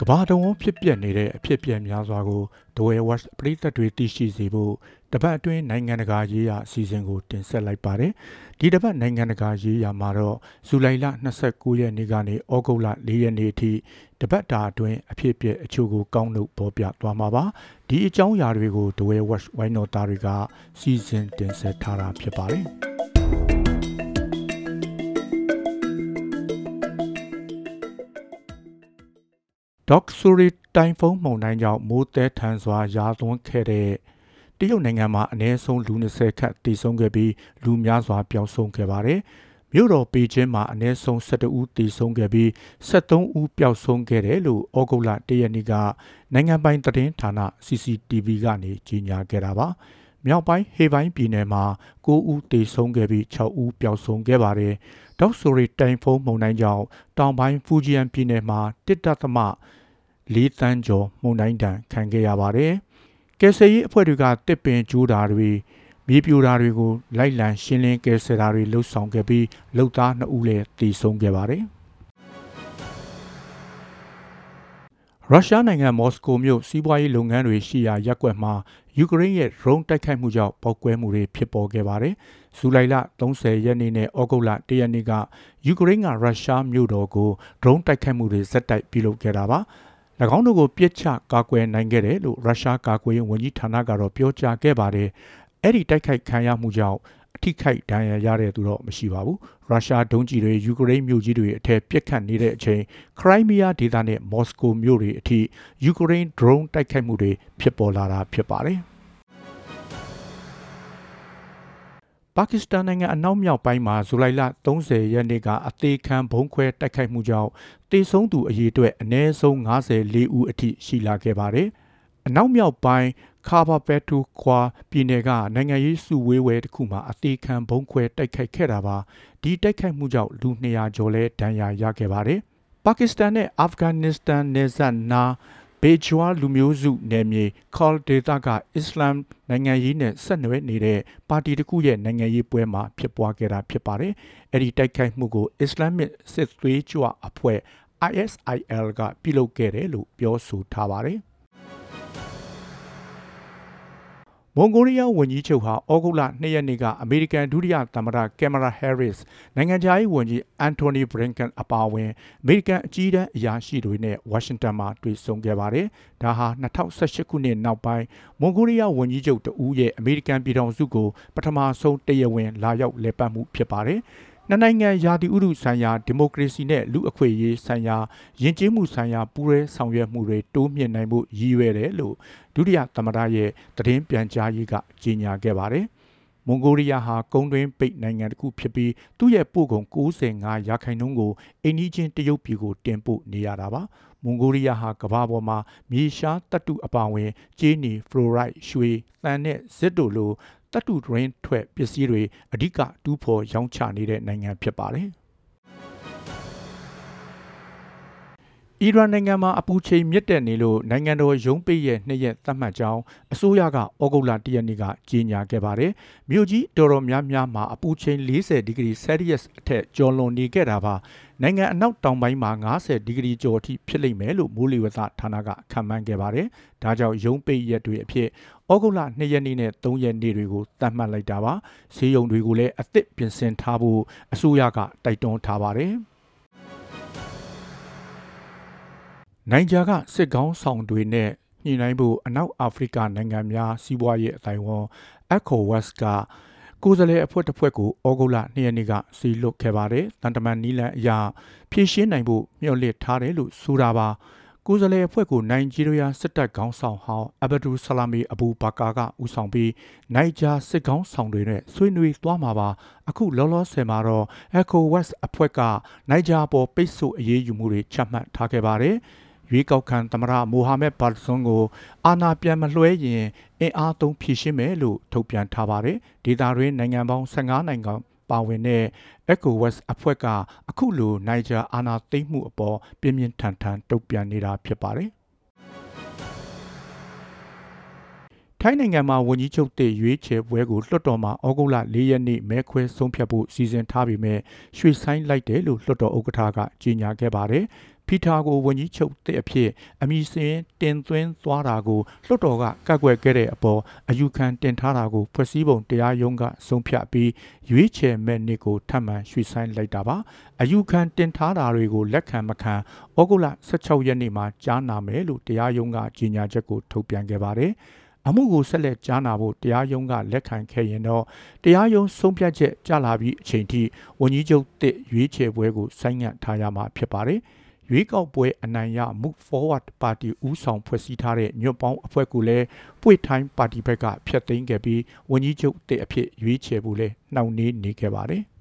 ကဘာတဝန်းဖြစ်ပျက်နေတဲ့အဖြစ်အပျက်များစွာကိုဒဝဲဝက်ပြည်သက်တွေသိရှိစေဖို့တပတ်အတွင်းနိုင်ငံတကာရေးရာအစီအစဉ်ကိုတင်ဆက်လိုက်ပါတယ်။ဒီတပတ်နိုင်ငံတကာရေးရာမှာတော့ဇူလိုင်လ29ရက်နေ့ကနေဩဂုတ်လ4ရက်နေ့အထိတပတ်တာအတွင်းအဖြစ်အပျက်အချို့ကိုကောင်းလို့ပေါ်ပြသွားမှာပါ။ဒီအကြောင်းအရာတွေကိုဒဝဲဝက်ဝိုင်းတော်သားတွေကစီစဉ်တင်ဆက်ထားတာဖြစ်ပါတယ်။ Dog Suri တိုင်ဖုန်းမုန်တိုင်းကြောင့်မိုးတဲထန်စွာရာသွန်းခဲ့တဲ့တရုတ်နိုင်ငံမှာအနည်းဆုံးလူ20ခန့်တည်ဆုံခဲ့ပြီးလူများစွာပျောက်ဆုံးခဲ့ပါတယ်။မြို့တော်ပေကျင်းမှာအနည်းဆုံး12ဦးတည်ဆုံခဲ့ပြီး73ဦးပျောက်ဆုံးခဲ့တယ်လို့ဩဂုတ်လ1ရက်နေ့ကနိုင်ငံပိုင်သတင်းဌာန CCTV ကနေကြေညာခဲ့တာပါ။ မြောက်ပိုင်းဟေပိုင်းပြည်နယ်မှာ9ဦးတေဆုံးခဲ့ပြီး6ဦးပျောက်ဆုံးခဲ့ပါတယ်။ဒေါက်ဆိုရီတိုင်ဖုန်းမုန်တိုင်းကြောင့်တောင်ပိုင်းဖူဂျီယန်ပြည်နယ်မှာတစ်တသမ၄တန်းကျော်မှုန်တိုင်းတန်ခံခဲ့ရပါတယ်။ကယ်ဆယ်ရေးအဖွဲ့တွေကတစ်ပင်ကျိုးတာတွေမြေပြိုတာတွေကိုလိုက်လံရှင်းလင်းကယ်ဆယ်တာတွေလှုပ်ဆောင်ခဲ့ပြီးလုံသား2ဦးလည်းတည်ဆုံခဲ့ပါတယ်။ရုရှားနိုင်ငံမော်စကိုမြို့စီးပွားရေးလုပ်ငန်းတွေရှိရာရပ်ကွက်မှာ ယူကရိန်းရဲ့ drone တိုက်ခိုက်မှုကြောင့်ပောက်ကွဲမှုတွေဖြစ်ပေါ်ခဲ့ပါတယ်။ဇူလိုင်လ30ရက်နေ့နဲ့ဩဂုတ်လ1ရက်နေ့ကယူကရိန်းကရုရှားမြို့တော်ကို drone တိုက်ခိုက်မှုတွေဇက်တိုက်ပြုလုပ်ခဲ့တာပါ။၎င်းတို့ကိုပြစ်ချကာကွယ်နိုင်ခဲ့တယ်လို့ရုရှားကာကွယ်ရေးဝန်ကြီးဌာနကတော့ပြောကြားခဲ့ပါတယ်။အဲ့ဒီတိုက်ခိုက်ခံရမှုကြောင့်အ ထိခိုက်ဒဏ်ရာရတဲ့သူတော့မရှိပါဘူး။ရုရှားဒုံးကျည်တွေယူကရိန်းမြို့ကြီးတွေအထက်ပြစ်ခတ်နေတဲ့အချိန်ခရိုင်းမီးယားဒေသနဲ့မော်စကိုမြို့တွေအထိယူကရိန်း drone တိုက်ခိုက်မှုတွေဖြစ်ပေါ်လာတာဖြစ်ပါတယ်။ပါကစ္စတန်နိုင်ငံအနောက်မြောက်ပိုင်းမှာဇူလိုင်လ30ရက်နေ့ကအသေးခံဘုံခွဲတိုက်ခိုက်မှုကြောင့်တေဆုံးသူအရေအတွက်အနည်းဆုံး54ဦးအထိရှိလာခဲ့ပါတယ်။ အနောက်မြောက်ပိုင်းခါဘာပက်တူခွာပြည်နယ်ကနိုင်ငံရေးစုဝေးဝဲတစ်ခုမှာအသေးခံဘုံခွဲတိုက်ခိုက်ခဲ့တာပါ။ဒီတိုက်ခိုက်မှုကြောင့်လူ200ကျော်လဲဒဏ်ရာရခဲ့ပါတယ်။ပါကစ္စတန်နဲ့အာဖဂန်နစ္စတန်နယ်စပ်နာဘေဂျွာလူမျိုးစုနယ်မြေခေါလ်ဒေတာကအစ္စလာမ်နိုင်ငံရေးနဲ့ဆက်နွယ်နေတဲ့ပါတီတစ်ခုရဲ့နိုင်ငံရေးပွဲမှာဖြစ်ပွားခဲ့တာဖြစ်ပါတယ်။အဲ့ဒီတိုက်ခိုက်မှုကိုအစ္စလာမစ်စစ်သွေးကြွအဖွဲ့ ISIL ကပြုလုပ်ခဲ့တယ်လို့ပြောဆိုထားပါတယ်။ မွန်ဂိုရီးယားဝန်ကြီးချုပ်ဟာဩဂုတ်လ2ရက်နေ့ကအမေရိကန်ဒုတိယသမ္မတကင်မရာဟဲရစ်နိုင်ငံခြားရေးဝန်ကြီးအန်တိုနီဘရင်ကန်အပါအဝင်အမေရိကန်အကြီးတန်းအရာရှိတွေနဲ့ဝါရှင်တန်မှာတွေ့ဆုံခဲ့ပါတယ်။ဒါဟာ2018ခုနှစ်နောက်ပိုင်းမွန်ဂိုရီးယားဝန်ကြီးချုပ်တဦးရဲ့အမေရိကန်ပြည်ထောင်စုကိုပထမဆုံးတရားဝင်လာရောက်လည်ပတ်မှုဖြစ်ပါတယ်။ နှစ်နိုင်ငံယာတီဥဒုဆိုင်ရာဒီမိုကရေစီနဲ့လူအခွင့်အရေးဆိုင်ရာယဉ်ကျေးမှုဆိုင်ရာပူးရဲဆောင်ရွက်မှုတွေတိုးမြင့်နိုင်မှုရည်ရွယ်တယ်လို့ဒုတိယသမ္မတရဲ့သတင်းပြန်ကြားရေးကကြေညာခဲ့ပါတယ်။မွန်ဂိုရီးယားဟာကုန်းတွင်းပိတ်နိုင်ငံတစ်ခုဖြစ်ပြီးသူ့ရဲ့ပို့ကုန်95ရာခိုင်နှုန်းကိုအိန္ဒိချင်းတရုတ်ပြည်ကိုတင်ပို့နေရတာပါ။မွန်ဂိုရီးယားဟာကမ္ဘာပေါ်မှာမြေရှားတပ်တုအပါဝင်ကျေးနီဖလိုရိုက်ရွှေသံနဲ့ဇစ်တို့လို တတုဒရင်းထွက်ပစ္စည်းတွေအဓိကတူးဖော်ရောင်းချနေတဲ့နိုင်ငံဖြစ်ပါတယ်။ အီရန်နိုင်ငံမှာအပူချိန်မြင့်တက်နေလို့နိုင်ငံတော်ရုံးပိတ်ရဲ့နှစ်ရက်သတ်မှတ်ကြောင်းအစိုးရကဩဂုတ်လ၁ရက်နေ့ကကြေညာခဲ့ပါတယ်။မြို့ကြီးတော်တော်များများမှာအပူချိန်40ဒီဂရီဆယ်လီယပ်အထက်ကျော်လွန်နေခဲ့တာပါ။နိုင်ငံအနောက်တောင်ပိုင်းမှာ90ဒီဂရီကျော်အထိဖြစ်လိမ့်မယ်လို့မိုးလေဝသဌာနကခန့်မှန်းခဲ့ပါတယ်။ဒါကြောင့်ရုံးပိတ်ရက်တွေအဖြစ်ဩဂုတ်လ2ရက်နေ့နဲ့3ရက်နေ့တွေကိုသတ်မှတ်လိုက်တာပါ။ဈေးရုံတွေကိုလည်းအသစ်ပြင်ဆင်ထားဖို့အစိုးရကတိုက်တွန်းထားပါတယ်။ နိုင်ဂျာကစစ်ကောင်းဆောင်တွေနဲ့ညှိနှိုင်းဖို့အနောက်အာဖရိကနိုင်ငံများစီးပွားရေးအတိုင်းဝန် ECOWAS ကကိုယ်စားလှယ်အဖွဲ့တစ်ဖွဲ့ကိုဩဂုတ်လ2ရက်နေ့ကစီလွတ်ခဲ့ပါတယ်။တန်တမန်နီလန်အရာဖြည့်ရှင်းနိုင်ဖို့မျှော်လင့်ထားတယ်လို့ဆိုတာပါ။ကိုယ်စားလှယ်အဖွဲ့ကိုနိုင်ဂျီးရီးယားစစ်တပ်ခေါင်းဆောင်ဟောင်းအဘဒူဆလာမီအဘူဘာကာကဦးဆောင်ပြီးနိုင်ဂျာစစ်ခေါင်းဆောင်တွေနဲ့ဆွေးနွေးသွားမှာပါအခုလောလောဆယ်မှာတော့ ECOWAS အဖွဲ့ကနိုင်ဂျာပေါ်ပိတ်ဆို့အရေးယူမှုတွေချမှတ်ထားခဲ့ပါတယ်။ ရွေးကောက်ခံသမ္မတမိုဟာမက်ဘာဆွန်ကို အာဏာပြန်မလွှဲရင်အင်အားသုံးဖြည့်ရှင်းမယ်လို့ထုတ်ပြန်ထားပါတယ်။ဒေသတွင်းနိုင်ငံပေါင်း15နိုင်ငံပါဝင်တဲ့ ECOWAS အဖွဲ့ကအခုလိုနိုင်ဂျာအာဏာသိမ်းမှုအပေါ်ပြင်းပြင်းထန်ထန်တုံ့ပြန်နေတာဖြစ်ပါတယ်။ထိုင်းနိုင်ငံမှာဝန်ကြီးချုပ်တည်ရွေးချယ်ပွဲကိုလွှတ်တော်မှာဩဂုတ်လ၄ရက်နေ့မဲခွဲဆုံးဖြတ်ဖို့စီစဉ်ထားပေမဲ့ရွှေ့ဆိုင်းလိုက်တယ်လို့လွှတ်တော်ဥက္ကဋ္ဌကကြေညာခဲ့ပါတယ်။ ဖီတာကိုဝန်ကြီးချုပ်တဲ့အဖြစ်အမည်စင်းတင်သွင်းသွားတာကိုလွှတ်တော်ကကန့်ကွက်ခဲ့တဲ့အပေါ်အယူခံတင်ထားတာကိုဖွဲ့စည်းပုံတရားရုံးကဆုံးဖြတ်ပြီးရွေးချယ်မဲ့နှစ်ကိုထပ်မံရွှေ့ဆိုင်းလိုက်တာပါအယူခံတင်ထားတာတွေကိုလက်ခံမခံဩဂုတ်လ16ရက်နေ့မှာကြားနာမယ်လို့တရားရုံးကကြေညာချက်ကိုထုတ်ပြန်ခဲ့ပါတယ်အမှုကိုဆက်လက်ကြားနာဖို့တရားရုံးကလက်ခံခဲ့ရင်တော့တရားရုံးဆုံးဖြတ်ချက်ကြလာပြီးအချိန်ထိဝန်ကြီးချုပ်တစ်ရွေးချယ်ပွဲကိုဆိုင်းငံ့ထားရမှာဖြစ်ပါတယ်။ ရွေးကောက်ပွဲအနိုင်ရ Move Forward Party ဦးဆောင်ဖွဲ့စည်းထားတဲ့ညွတ်ပေါင်းအဖွဲ့ကလည်းပွေထိုင်းပါတီဘက်ကဖျက်သိမ်းခဲ့ပြီးဝန်ကြီးချုပ်တစ်အဖြစ်ရွေးချယ်ဖို့လည်းနှောင့်နှေးနေခဲ့ပါတယ်။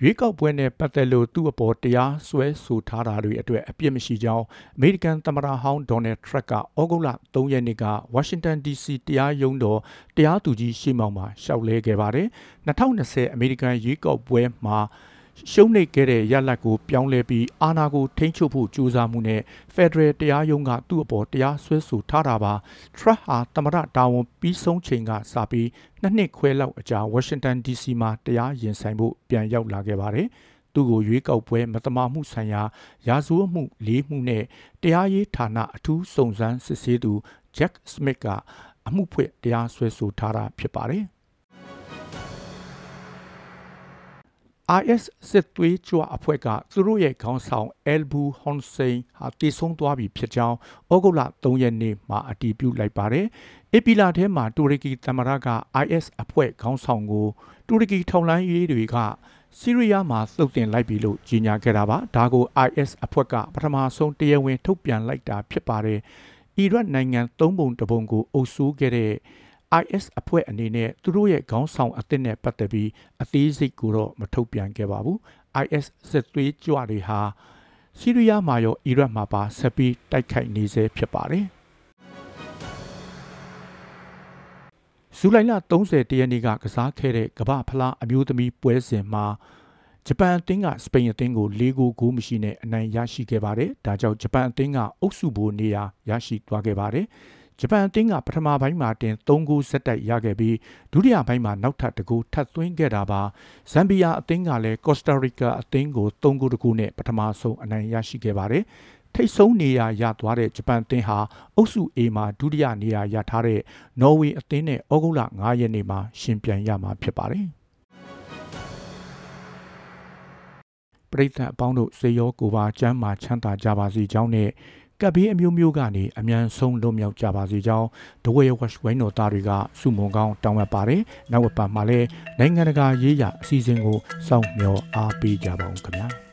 ရွေးကောက်ပွဲနဲ့ပတ်သက်လို့သူ့အပေါ်တရားစွဲဆိုထားတာတွေအတွက်အပြစ်မရှိကြောင်းအမေရိကန်သမ္မတဟောင်းဒေါ်နယ်ထရက်ကဩဂုတ်လ3ရက်နေ့ကဝါရှင်တန် DC တရားရုံးတော်တရားသူကြီးရှေ့မှောက်မှာရှောက်လဲခဲ့ပါတယ်2020အမေရိကန်ရွေးကောက်ပွဲမှာ ရှုံးနိခဲ့တဲ့ရလဒ်ကိုပြောင်းလဲပြီးအာဏာကိုထိန်းချုပ်ဖို့ကြိုးစားမှုနဲ့ဖက်ဒရယ်တရားရုံးကသူ့အပေါ်တရားစွဲဆိုထားတာပါထရက်ဟာသမရတာဝန်ပြီးဆုံးချိန်ကစပြီးနှစ်နှစ်ခွဲလောက်အကြာဝါရှင်တန် DC မှာတရားရင်ဆိုင်ဖို့ပြန်ရောက်လာခဲ့ပါတယ်သူ့ကိုရွေးကောက်ပွဲမတမာမှုဆိုင်ရာရာဇဝတ်မှုလေးမှုနဲ့တရားရေးဌာနအထူးစုံစမ်းစစ်ဆေးသူ Jack Smith ကအမှုဖွင့်တရားစွဲဆိုထားတာဖြစ်ပါတယ်။ IS စစ်သွေးကြွအဖွဲ့ကသူတို့ရဲ့ခေါင်းဆောင်အယ်ဘူဟွန်စိန်ဟာတည်ဆုံသွားပြီဖြစ်ကြောင်းဩဂုတ်လ3ရက်နေ့မှာအတည်ပြုလိုက်ပါတယ်။အေပီလာထဲမှာတူရကီသမ္မတက IS အဖွဲ့ခေါင်းဆောင်ကိုတူရကီထောက်လှမ်းရေးတွေကဆီးရီးယားမှာသုတ်တင်လိုက်ပြီလို့ကြေညာခဲ့တာပါ။ဒါကို IS အဖွဲ့ကပထမဆုံးတရားဝင်ထုတ်ပြန်လိုက်တာဖြစ်ပါတယ်။အီရတ်နိုင်ငံသုံးပုံတပုံကိုအုပ်စိုးခဲ့တဲ့ IS အဖွဲ့အနေနဲ့သူတို့ရဲ့ခေါင်းဆောင်အသစ်နဲ့ပတ်သက်ပြီးအသေးစိတ်ကိုတော့မထုတ်ပြန်ခဲ့ပါဘူး IS စစ်သွေးကြွတွေဟာဆီးရီးယားမှာရောအီရတ်မှာပါဆက်ပြီးတိုက်ခိုက်နေဆဲဖြစ်ပါတယ်ဇူလိုင်လ30ရက်နေ့ကကစားခဲ့တဲ့ကမ္ဘာဖလားအမျိုးသမီးပွဲစဉ်မှာဂျပန်အသင်းကစပိန်အသင်းကို၄ဂိုးဂိုးမရှိနဲ့အနိုင်ရရှိခဲ့ပါတယ်။ဒါကြောင့်ဂျပန်အသင်းကအုပ်စုဘိုးနေရာရရှိသွားခဲ့ပါတယ်။ ဂျပန်အသင်းကပထမပိုင်းမှာတင်3ဂိုးဆက်တိုက်ရခဲ့ပြီးဒုတိယပိုင်းမှာနောက်ထပ်တကူထပ်သွင်းခဲ့တာပါဇမ်ဘီယာအသင်းကလည်းကော့စတာရီကာအသင်းကို3ဂိုးတကူနဲ့ပထမဆုံးအနိုင်ရရှိခဲ့ပါတယ်ထိတ်ဆုံးနေရာရသွားတဲ့ဂျပန်အသင်းဟာအုပ်စု A မှာဒုတိယနေရာရထားတဲ့နော်ဝေအသင်းနဲ့ဩဂုတ်လ9ရက်နေ့မှာရှင်ပြိုင်ရမှာဖြစ်ပါတယ်ပရိသတ်အပေါင်းတို့စေရောကိုပါကျမ်းမာချမ်းသာကြပါစေကြောင်းနဲ့ ကပ်ဘေးအမျိုးမျိုးကနေအမြန်ဆုံးလွတ်မြောက်ကြပါစေကြောင်းဒဝဲဝက်ဝိုင်းတော်သားတွေကစုမုံကောင်းတောင်းအပ်ပါတယ်။နောက်ဝပတ်မှာလည်းနိုင်ငံတကာရေးရာအစည်းအဝေးကိုစောင့်မျှော်အားပေးကြပါဦးခင်ဗျာ။